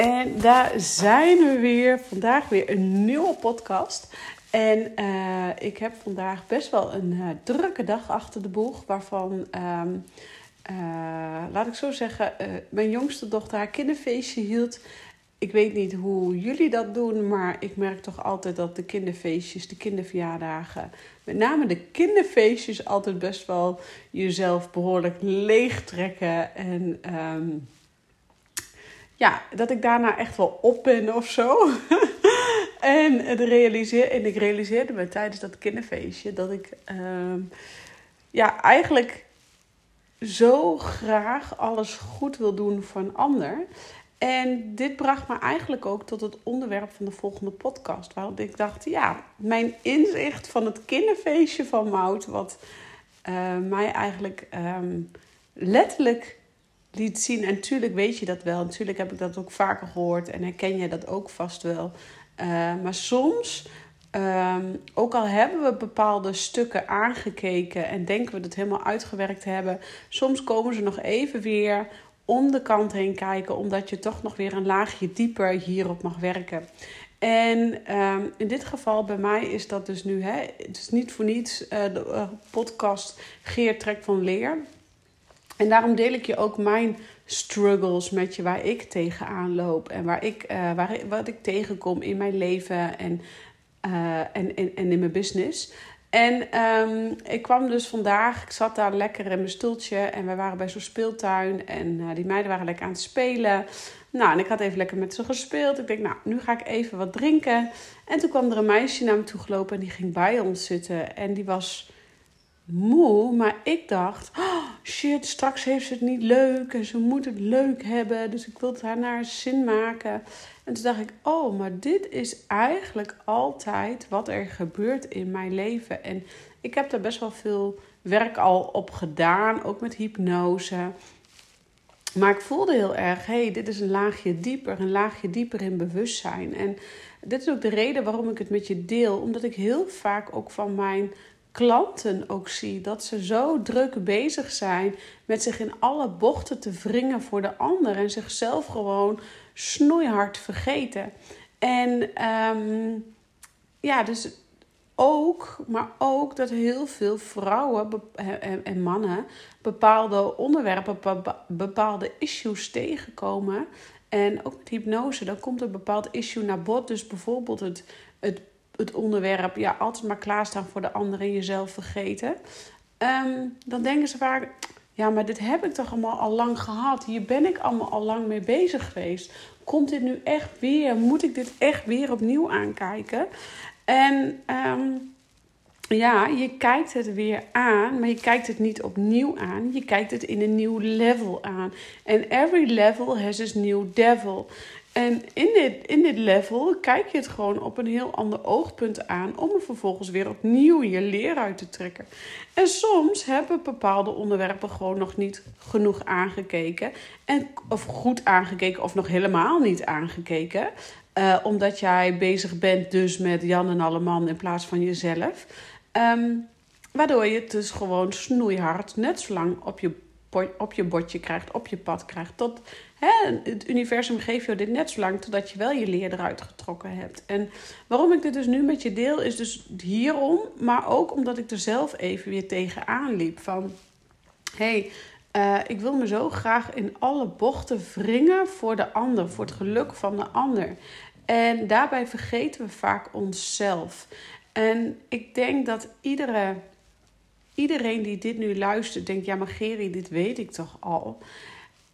En daar zijn we weer. Vandaag weer een nieuwe podcast. En uh, ik heb vandaag best wel een uh, drukke dag achter de boeg. Waarvan, um, uh, laat ik zo zeggen, mijn jongste dochter haar kinderfeestje hield. Ik weet niet hoe jullie dat doen, maar ik merk toch altijd dat de kinderfeestjes, de kinderverjaardagen, met name de kinderfeestjes, altijd best wel jezelf behoorlijk leegtrekken. En um, ja, dat ik daarna echt wel op ben of zo. en, het realiseer, en ik realiseerde me tijdens dat kinderfeestje dat ik uh, ja, eigenlijk zo graag alles goed wil doen voor een ander. En dit bracht me eigenlijk ook tot het onderwerp van de volgende podcast. Waarop ik dacht, ja, mijn inzicht van het kinderfeestje van Mout, wat uh, mij eigenlijk um, letterlijk liet zien. En natuurlijk weet je dat wel. Natuurlijk heb ik dat ook vaker gehoord en herken je dat ook vast wel. Uh, maar soms, um, ook al hebben we bepaalde stukken aangekeken en denken we dat helemaal uitgewerkt hebben, soms komen ze nog even weer om de kant heen kijken, omdat je toch nog weer een laagje dieper hierop mag werken. En um, in dit geval bij mij is dat dus nu, hè, het is niet voor niets uh, de uh, podcast Geer Trek van Leer. En daarom deel ik je ook mijn struggles met je, waar ik tegenaan loop en waar ik, uh, waar, wat ik tegenkom in mijn leven en, uh, en, en, in mijn business. En um, ik kwam dus vandaag, ik zat daar lekker in mijn stoeltje en we waren bij zo'n speeltuin en uh, die meiden waren lekker aan het spelen. Nou, en ik had even lekker met ze gespeeld. Ik denk, nou, nu ga ik even wat drinken. En toen kwam er een meisje naar me toe gelopen en die ging bij ons zitten en die was moe, maar ik dacht, oh, shit, straks heeft ze het niet leuk en ze moet het leuk hebben. Dus ik wil het haar naar zin maken. En toen dacht ik, oh, maar dit is eigenlijk altijd wat er gebeurt in mijn leven. En ik heb daar best wel veel werk al op gedaan, ook met hypnose. Maar ik voelde heel erg, hey, dit is een laagje dieper, een laagje dieper in bewustzijn. En dit is ook de reden waarom ik het met je deel, omdat ik heel vaak ook van mijn klanten ook zie. Dat ze zo druk bezig zijn met zich in alle bochten te wringen voor de ander. En zichzelf gewoon snoeihard vergeten. En um, ja, dus ook, maar ook dat heel veel vrouwen en mannen bepaalde onderwerpen, bepaalde issues tegenkomen. En ook met hypnose, dan komt een bepaald issue naar bod. Dus bijvoorbeeld het, het het onderwerp ja, altijd maar klaarstaan voor de ander en jezelf vergeten. Um, dan denken ze vaak, ja, maar dit heb ik toch allemaal al lang gehad. Hier ben ik allemaal al lang mee bezig geweest. Komt dit nu echt weer? Moet ik dit echt weer opnieuw aankijken? En um, ja, je kijkt het weer aan, maar je kijkt het niet opnieuw aan. Je kijkt het in een nieuw level aan. En every level has its new devil. En in dit, in dit level kijk je het gewoon op een heel ander oogpunt aan om er vervolgens weer opnieuw je leer uit te trekken. En soms hebben bepaalde onderwerpen gewoon nog niet genoeg aangekeken. En, of goed aangekeken of nog helemaal niet aangekeken. Uh, omdat jij bezig bent dus met Jan en Alleman in plaats van jezelf. Um, waardoor je het dus gewoon snoeihard net zo lang op je, op je bordje krijgt, op je pad krijgt. Tot hè, het universum geeft je dit net zo lang totdat je wel je leer eruit getrokken hebt. En waarom ik dit dus nu met je deel, is dus hierom, maar ook omdat ik er zelf even weer tegenaan liep. Van hey, uh, ik wil me zo graag in alle bochten wringen voor de ander, voor het geluk van de ander. En daarbij vergeten we vaak onszelf. En ik denk dat iedere, iedereen die dit nu luistert, denkt: ja, maar Geri, dit weet ik toch al.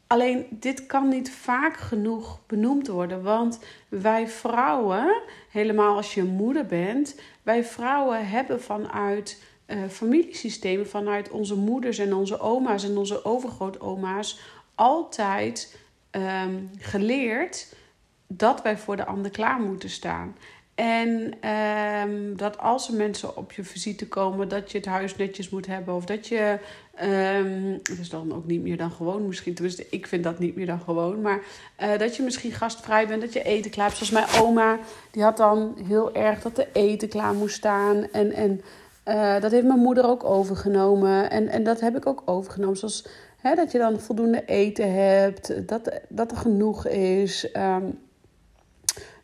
Alleen dit kan niet vaak genoeg benoemd worden. Want wij vrouwen, helemaal als je moeder bent, wij vrouwen hebben vanuit uh, familiesystemen, vanuit onze moeders en onze oma's en onze overgrootoma's, altijd um, geleerd dat wij voor de ander klaar moeten staan. En um, dat als er mensen op je visite komen, dat je het huis netjes moet hebben. Of dat je. Um, is dan ook niet meer dan gewoon. Misschien, tenminste, ik vind dat niet meer dan gewoon. Maar uh, dat je misschien gastvrij bent, dat je eten klaar hebt. Zoals mijn oma, die had dan heel erg dat de eten klaar moest staan. En, en uh, dat heeft mijn moeder ook overgenomen. En, en dat heb ik ook overgenomen. Zoals hè, dat je dan voldoende eten hebt, dat, dat er genoeg is. Um,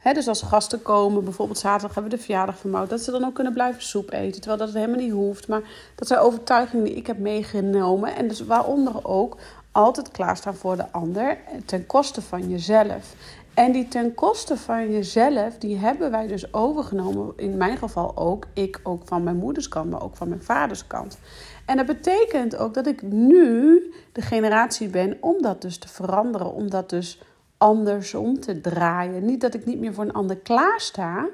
dus als gasten komen, bijvoorbeeld zaterdag hebben we de verjaardag vermouwd, dat ze dan ook kunnen blijven soep eten. Terwijl dat het helemaal niet hoeft. Maar dat zijn overtuigingen die ik heb meegenomen. En dus waaronder ook altijd klaarstaan voor de ander ten koste van jezelf. En die ten koste van jezelf, die hebben wij dus overgenomen. In mijn geval ook. Ik ook van mijn moeders kant, maar ook van mijn vaders kant. En dat betekent ook dat ik nu de generatie ben om dat dus te veranderen. Om dat dus andersom te draaien. Niet dat ik niet meer voor een ander klaarsta,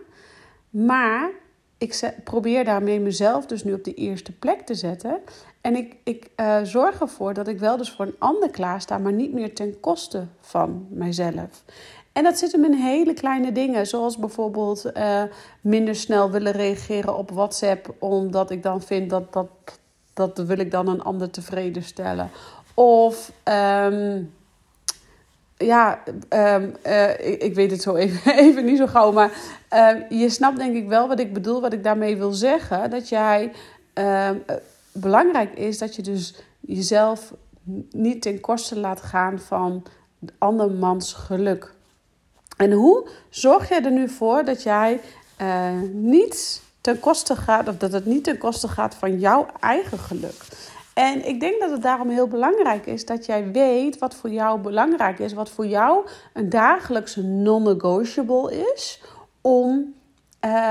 maar ik probeer daarmee mezelf dus nu op de eerste plek te zetten. En ik, ik uh, zorg ervoor dat ik wel dus voor een ander klaarsta, maar niet meer ten koste van mijzelf. En dat zit hem in hele kleine dingen, zoals bijvoorbeeld uh, minder snel willen reageren op WhatsApp, omdat ik dan vind dat dat, dat wil ik dan een ander tevreden stellen. Of um, ja, um, uh, ik, weet het zo even, even niet zo gauw. Maar uh, je snapt denk ik wel wat ik bedoel, wat ik daarmee wil zeggen. Dat jij uh, belangrijk is dat je dus jezelf niet ten koste laat gaan van andermans geluk. En hoe zorg jij er nu voor dat jij niet ten koste gaat, of dat het niet ten koste gaat van jouw eigen geluk? En ik denk dat het daarom heel belangrijk is dat jij weet wat voor jou belangrijk is, wat voor jou een dagelijkse non-negotiable is om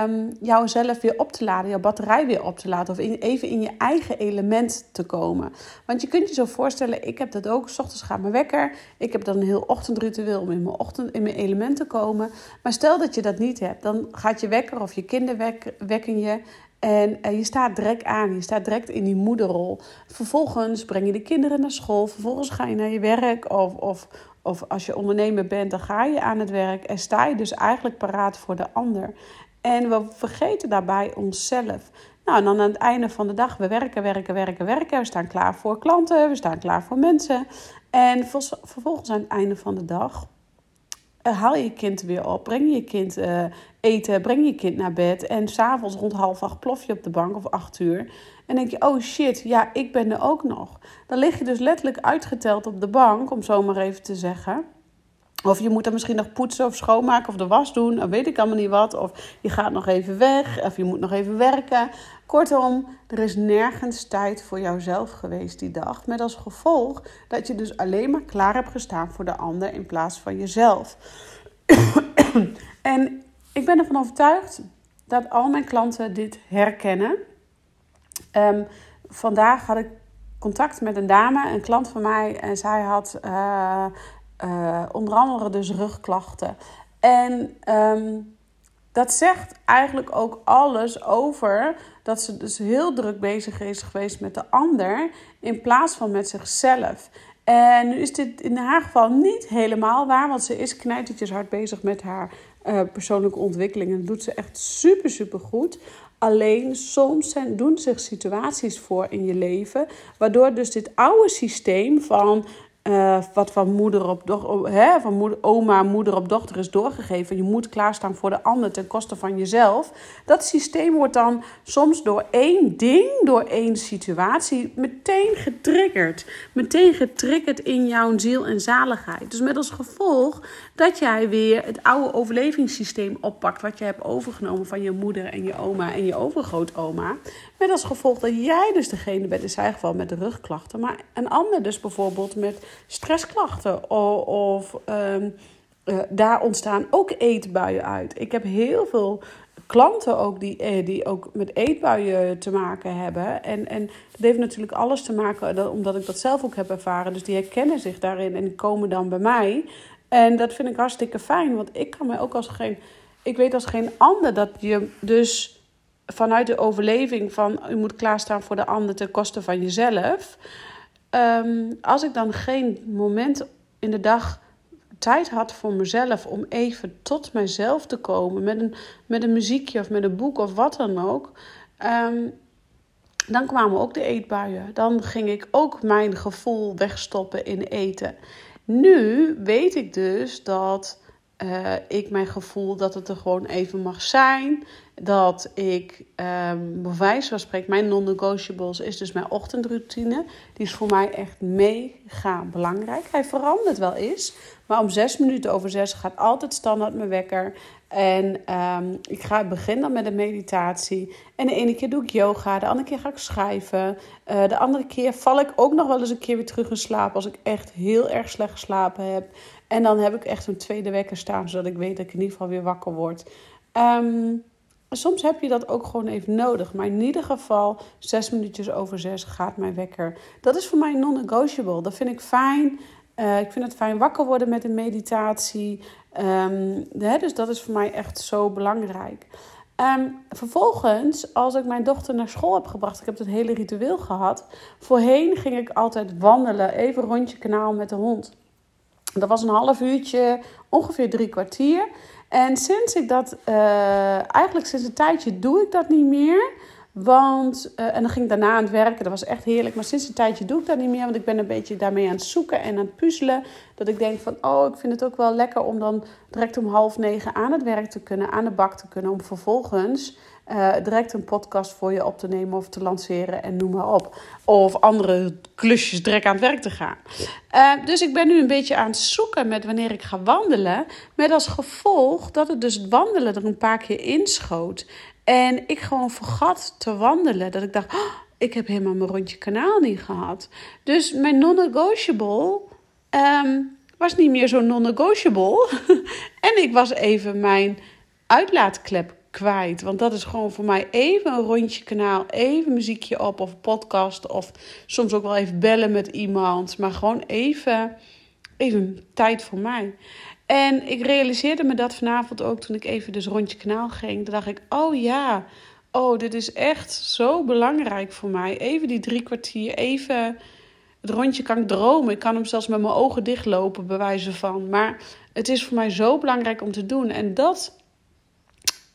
um, jouzelf weer op te laden, jouw batterij weer op te laden of even in je eigen element te komen. Want je kunt je zo voorstellen, ik heb dat ook, s ochtends gaat mijn wekker, ik heb dan een heel ochtendritueel om in mijn, ochtend, in mijn element te komen. Maar stel dat je dat niet hebt, dan gaat je wekker of je kinderen wekken je en uh, je staat direct aan, je staat direct in die moederrol. Vervolgens breng je de kinderen naar school, vervolgens ga je naar je werk of, of, of als je ondernemer bent, dan ga je aan het werk en sta je dus eigenlijk paraat voor de ander. En we vergeten daarbij onszelf. Nou, en dan aan het einde van de dag, we werken, werken, werken, werken. We staan klaar voor klanten, we staan klaar voor mensen. En vervolgens aan het einde van de dag haal je kind weer op, breng je kind uh, eten, breng je kind naar bed. En s'avonds rond half acht plof je op de bank of acht uur. En denk je, oh shit, ja, ik ben er ook nog. Dan lig je dus letterlijk uitgeteld op de bank, om zo maar even te zeggen. Of je moet dan misschien nog poetsen of schoonmaken of de was doen. Of weet ik allemaal niet wat. Of je gaat nog even weg. Of je moet nog even werken. Kortom, er is nergens tijd voor jouzelf geweest die dag. Met als gevolg dat je dus alleen maar klaar hebt gestaan voor de ander in plaats van jezelf. en ik ben ervan overtuigd dat al mijn klanten dit herkennen. Um, vandaag had ik contact met een dame, een klant van mij. En zij had uh, uh, onder andere dus rugklachten. En um, dat zegt eigenlijk ook alles over dat ze dus heel druk bezig is geweest met de ander in plaats van met zichzelf. En nu is dit in haar geval niet helemaal waar, want ze is knijtertjes hard bezig met haar uh, persoonlijke ontwikkeling. En dat doet ze echt super, super goed. Alleen soms zijn, doen zich situaties voor in je leven, waardoor dus dit oude systeem van uh, wat van moeder op hè, van moeder, oma, moeder op dochter is doorgegeven. Je moet klaarstaan voor de ander ten koste van jezelf. Dat systeem wordt dan soms door één ding, door één situatie, meteen getriggerd. Meteen getriggerd in jouw ziel en zaligheid. Dus met als gevolg dat jij weer het oude overlevingssysteem oppakt. Wat je hebt overgenomen van je moeder en je oma en je overgrootoma. Met als gevolg dat jij dus degene bent, in zijn geval met de rugklachten. Maar een ander dus bijvoorbeeld met stressklachten of, of um, daar ontstaan ook eetbuien uit. Ik heb heel veel klanten ook die, eh, die ook met eetbuien te maken hebben. En, en dat heeft natuurlijk alles te maken, omdat ik dat zelf ook heb ervaren. Dus die herkennen zich daarin en komen dan bij mij. En dat vind ik hartstikke fijn, want ik kan mij ook als geen... Ik weet als geen ander dat je dus vanuit de overleving van... je moet klaarstaan voor de ander ten koste van jezelf... Ehm, als ik dan geen moment in de dag tijd had voor mezelf om even tot mezelf te komen met een, met een muziekje of met een boek of wat dan ook. Ehm, dan kwamen ook de eetbuien. Dan ging ik ook mijn gevoel wegstoppen in eten. Nu weet ik dus dat uh, ik mijn gevoel dat het er gewoon even mag zijn. Dat ik, um, bij wijze van spreken, mijn non-negotiables is dus mijn ochtendroutine. Die is voor mij echt mega belangrijk. Hij verandert wel eens. Maar om zes minuten over zes gaat altijd standaard mijn wekker. En um, ik ga beginnen met een meditatie. En de ene keer doe ik yoga, de andere keer ga ik schrijven. Uh, de andere keer val ik ook nog wel eens een keer weer terug in slaap als ik echt heel erg slecht geslapen heb. En dan heb ik echt een tweede wekker staan, zodat ik weet dat ik in ieder geval weer wakker word. Um, soms heb je dat ook gewoon even nodig. Maar in ieder geval, zes minuutjes over zes gaat mijn wekker. Dat is voor mij non-negotiable. Dat vind ik fijn. Uh, ik vind het fijn wakker worden met een meditatie. Hè, dus dat is voor mij echt zo belangrijk. Um, vervolgens, als ik mijn dochter naar school heb gebracht, ik heb het hele ritueel gehad. Voorheen ging ik altijd wandelen, even rondje kanaal met de hond. Dat was een half uurtje, ongeveer drie kwartier. En sinds ik dat, uh, eigenlijk sinds een tijdje doe ik dat niet meer. Want, uh, en dan ging ik daarna aan het werken, dat was echt heerlijk. Maar sinds een tijdje doe ik dat niet meer, want ik ben een beetje daarmee aan het zoeken en aan het puzzelen. Dat ik denk van, oh, ik vind het ook wel lekker om dan direct om half negen aan het werk te kunnen, aan de bak te kunnen. Om vervolgens uh, direct een podcast voor je op te nemen of te lanceren en noem maar op. Of andere klusjes direct aan het werk te gaan. Uh, dus ik ben nu een beetje aan het zoeken met wanneer ik ga wandelen. Met als gevolg dat het dus wandelen er een paar keer inschoot. En ik gewoon vergat te wandelen. Dat ik dacht, oh, ik heb helemaal mijn rondje kanaal niet gehad. Dus mijn non-negotiable um, was niet meer zo non-negotiable. en ik was even mijn uitlaatklep kwijt. Want dat is gewoon voor mij even een rondje kanaal, even muziekje op of podcast. Of soms ook wel even bellen met iemand. Maar gewoon even, even tijd voor mij. En ik realiseerde me dat vanavond ook toen ik even dus rondje kanaal ging. Toen dacht ik, oh ja, oh dit is echt zo belangrijk voor mij. Even die drie kwartier, even het rondje kan ik dromen. Ik kan hem zelfs met mijn ogen dichtlopen, bij wijze van. Maar het is voor mij zo belangrijk om te doen. En dat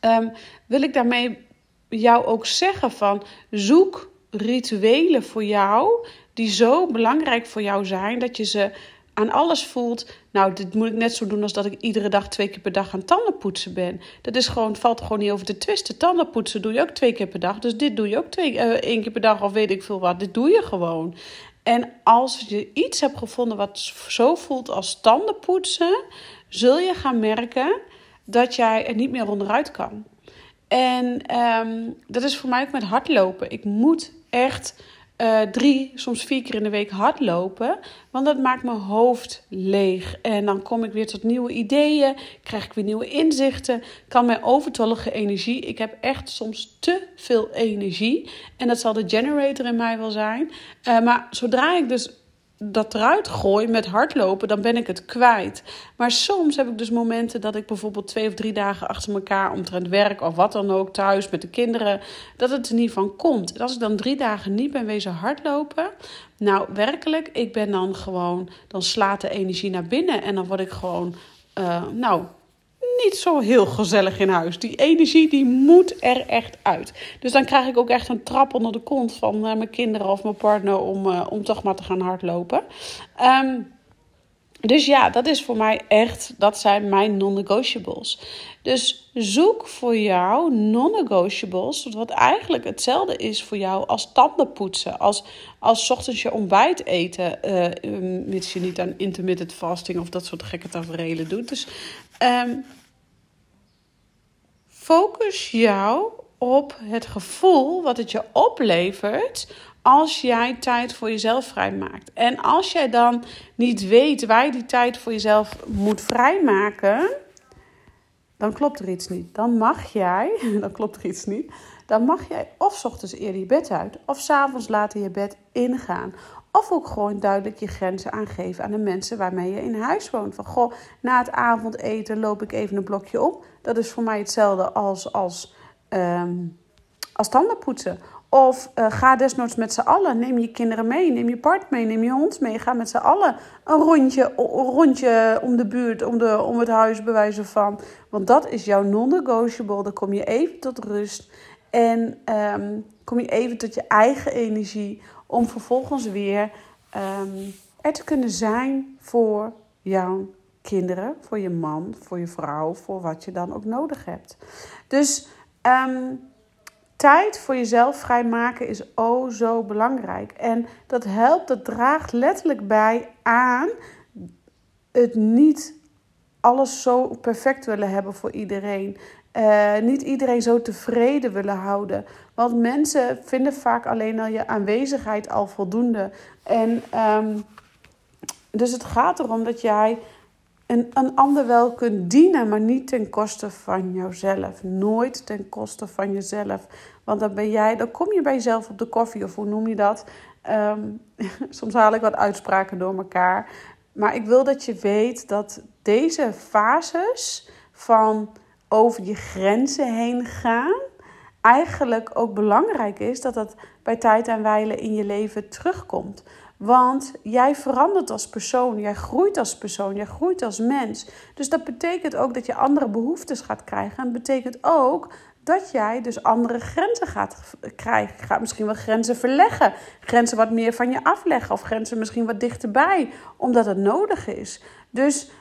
um, wil ik daarmee jou ook zeggen van zoek rituelen voor jou die zo belangrijk voor jou zijn dat je ze aan alles voelt. Nou, dit moet ik net zo doen als dat ik iedere dag twee keer per dag aan tanden poetsen ben. Dat is gewoon, valt gewoon niet over te twisten. Tanden poetsen doe je ook twee keer per dag. Dus dit doe je ook twee, uh, één keer per dag of weet ik veel wat. Dit doe je gewoon. En als je iets hebt gevonden wat zo voelt als tanden poetsen, zul je gaan merken dat jij er niet meer onderuit kan. En um, dat is voor mij ook met hardlopen. Ik moet echt uh, drie, soms vier keer in de week hardlopen. Want dat maakt mijn hoofd leeg. En dan kom ik weer tot nieuwe ideeën. Krijg ik weer nieuwe inzichten. Kan mijn overtollige energie. Ik heb echt soms te veel energie. En dat zal de generator in mij wel zijn. Uh, maar zodra ik dus dat eruit gooi met hardlopen, dan ben ik het kwijt. Maar soms heb ik dus momenten dat ik bijvoorbeeld twee of drie dagen achter elkaar omtrent werk of wat dan ook thuis met de kinderen, dat het er niet van komt. En als ik dan drie dagen niet ben wezen hardlopen, nou werkelijk, ik ben dan gewoon, dan slaat de energie naar binnen en dan word ik gewoon, uh, nou niet zo heel gezellig in huis. Die energie die moet er echt uit. Dus dan krijg ik ook echt een trap onder de kont van uh, mijn kinderen of mijn partner om, uh, om toch maar te gaan hardlopen. Um, dus ja, dat is voor mij echt, dat zijn mijn non-negotiables. Dus zoek voor jou non-negotiables, wat eigenlijk hetzelfde is voor jou als tandenpoetsen. Als, als ochtends je ontbijt eten, uh, mits je niet aan intermittent fasting of dat soort gekke tafereelen doet. Dus um, focus jou op het gevoel wat het je oplevert als jij tijd voor jezelf vrijmaakt. En als jij dan niet weet waar je die tijd voor jezelf moet vrijmaken, dan klopt er iets niet. Dan mag jij, dan klopt er iets niet. Dan mag jij of ochtends eerder je bed uit, of s avonds later je bed ingaan. Of ook gewoon duidelijk je grenzen aangeven aan de mensen waarmee je in huis woont. Van goh, na het avondeten loop ik even een blokje op. Dat is voor mij hetzelfde als, als, um, als tandenpoetsen. Of uh, ga desnoods met z'n allen. Neem je kinderen mee, neem je part mee, neem je hond mee. Ga met z'n allen een rondje, rondje om de buurt, om, de, om het huis bewijzen van. Want dat is jouw non-negotiable. Dan kom je even tot rust. En um, kom je even tot je eigen energie. Om vervolgens weer um, er te kunnen zijn voor jouw kinderen, voor je man, voor je vrouw, voor wat je dan ook nodig hebt. Dus um, tijd voor jezelf vrijmaken is oh zo belangrijk. En dat helpt, dat draagt letterlijk bij aan het niet alles zo perfect willen hebben voor iedereen. Uh, niet iedereen zo tevreden willen houden. Want mensen vinden vaak alleen al je aanwezigheid al voldoende. En um, dus het gaat erom dat jij een, een ander wel kunt dienen, maar niet ten koste van jouzelf. Nooit ten koste van jezelf. Want dan ben jij, dan kom je bij jezelf op de koffie, of hoe noem je dat? Um, soms haal ik wat uitspraken door elkaar. Maar ik wil dat je weet dat deze fases van over je grenzen heen gaan, eigenlijk ook belangrijk is dat dat bij tijd en wijle in je leven terugkomt. Want jij verandert als persoon, jij groeit als persoon, jij groeit als mens. Dus dat betekent ook dat je andere behoeftes gaat krijgen. En dat betekent ook dat jij dus andere grenzen gaat krijgen. Gaat misschien wel grenzen verleggen. Grenzen wat meer van je afleggen. Of grenzen misschien wat dichterbij, omdat het nodig is. Dus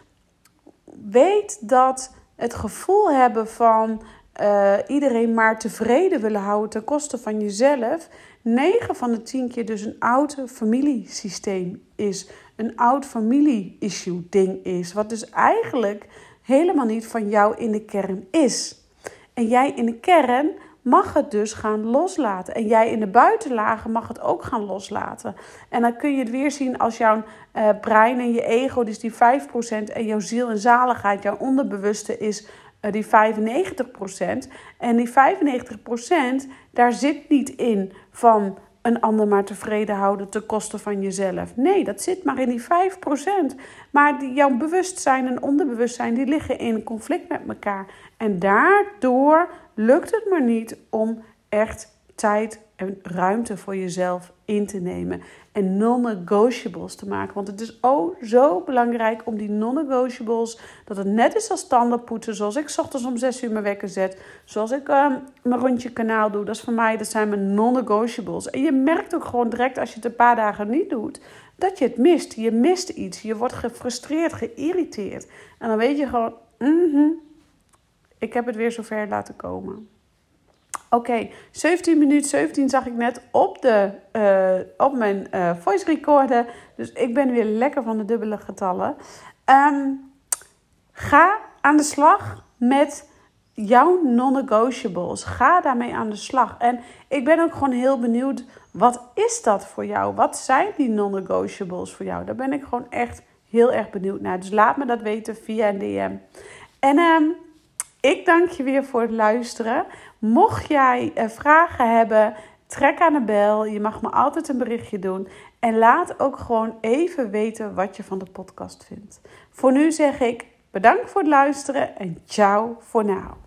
weet dat het gevoel hebben van uh, iedereen maar tevreden willen houden ten koste van jezelf. 9 van de 10 keer dus een oud familiesysteem is. Een oud familie-issue ding is. Wat dus eigenlijk helemaal niet van jou in de kern is. En jij in de kern mag het dus gaan loslaten. En jij in de buitenlagen mag het ook gaan loslaten. En dan kun je het weer zien als jouw uh, brein en je ego, dus die 5%, en jouw ziel en zaligheid, jouw onderbewuste is die 95%. En die 95%, daar zit niet in van een ander maar tevreden houden ten koste van jezelf. Nee, dat zit maar in die 5%. Maar die, jouw bewustzijn en onderbewustzijn die liggen in conflict met elkaar. En daardoor lukt het maar niet om echt tijd ruimte voor jezelf in te nemen. En non-negotiables te maken. Want het is oh zo belangrijk om die non-negotiables. Dat het net is als tandenpoetsen. Zoals ik ochtends om 6 uur mijn wekker zet. Zoals ik uh, mijn rondje kanaal doe. Dat is voor mij, dat zijn mijn non-negotiables. En je merkt ook gewoon direct als je het een paar dagen niet doet. Dat je het mist. Je mist iets. Je wordt gefrustreerd, geïrriteerd. En dan weet je gewoon. Mm ik heb het weer zover laten komen. Oké, 17 minuten 17 zag ik net op, de, uh, op mijn uh, voice recorder. Dus ik ben weer lekker van de dubbele getallen. Um, ga aan de slag met jouw non-negotiables. Ga daarmee aan de slag. En ik ben ook gewoon heel benieuwd, wat is dat voor jou? Wat zijn die non-negotiables voor jou? Daar ben ik gewoon echt heel erg benieuwd naar. Dus laat me dat weten via een DM. En um, ik dank je weer voor het luisteren. Mocht jij uh, vragen hebben, trek aan de bel. Je mag me altijd een berichtje doen. En laat ook gewoon even weten wat je van de podcast vindt. Voor nu zeg ik bedankt voor het luisteren en ciao voor nu.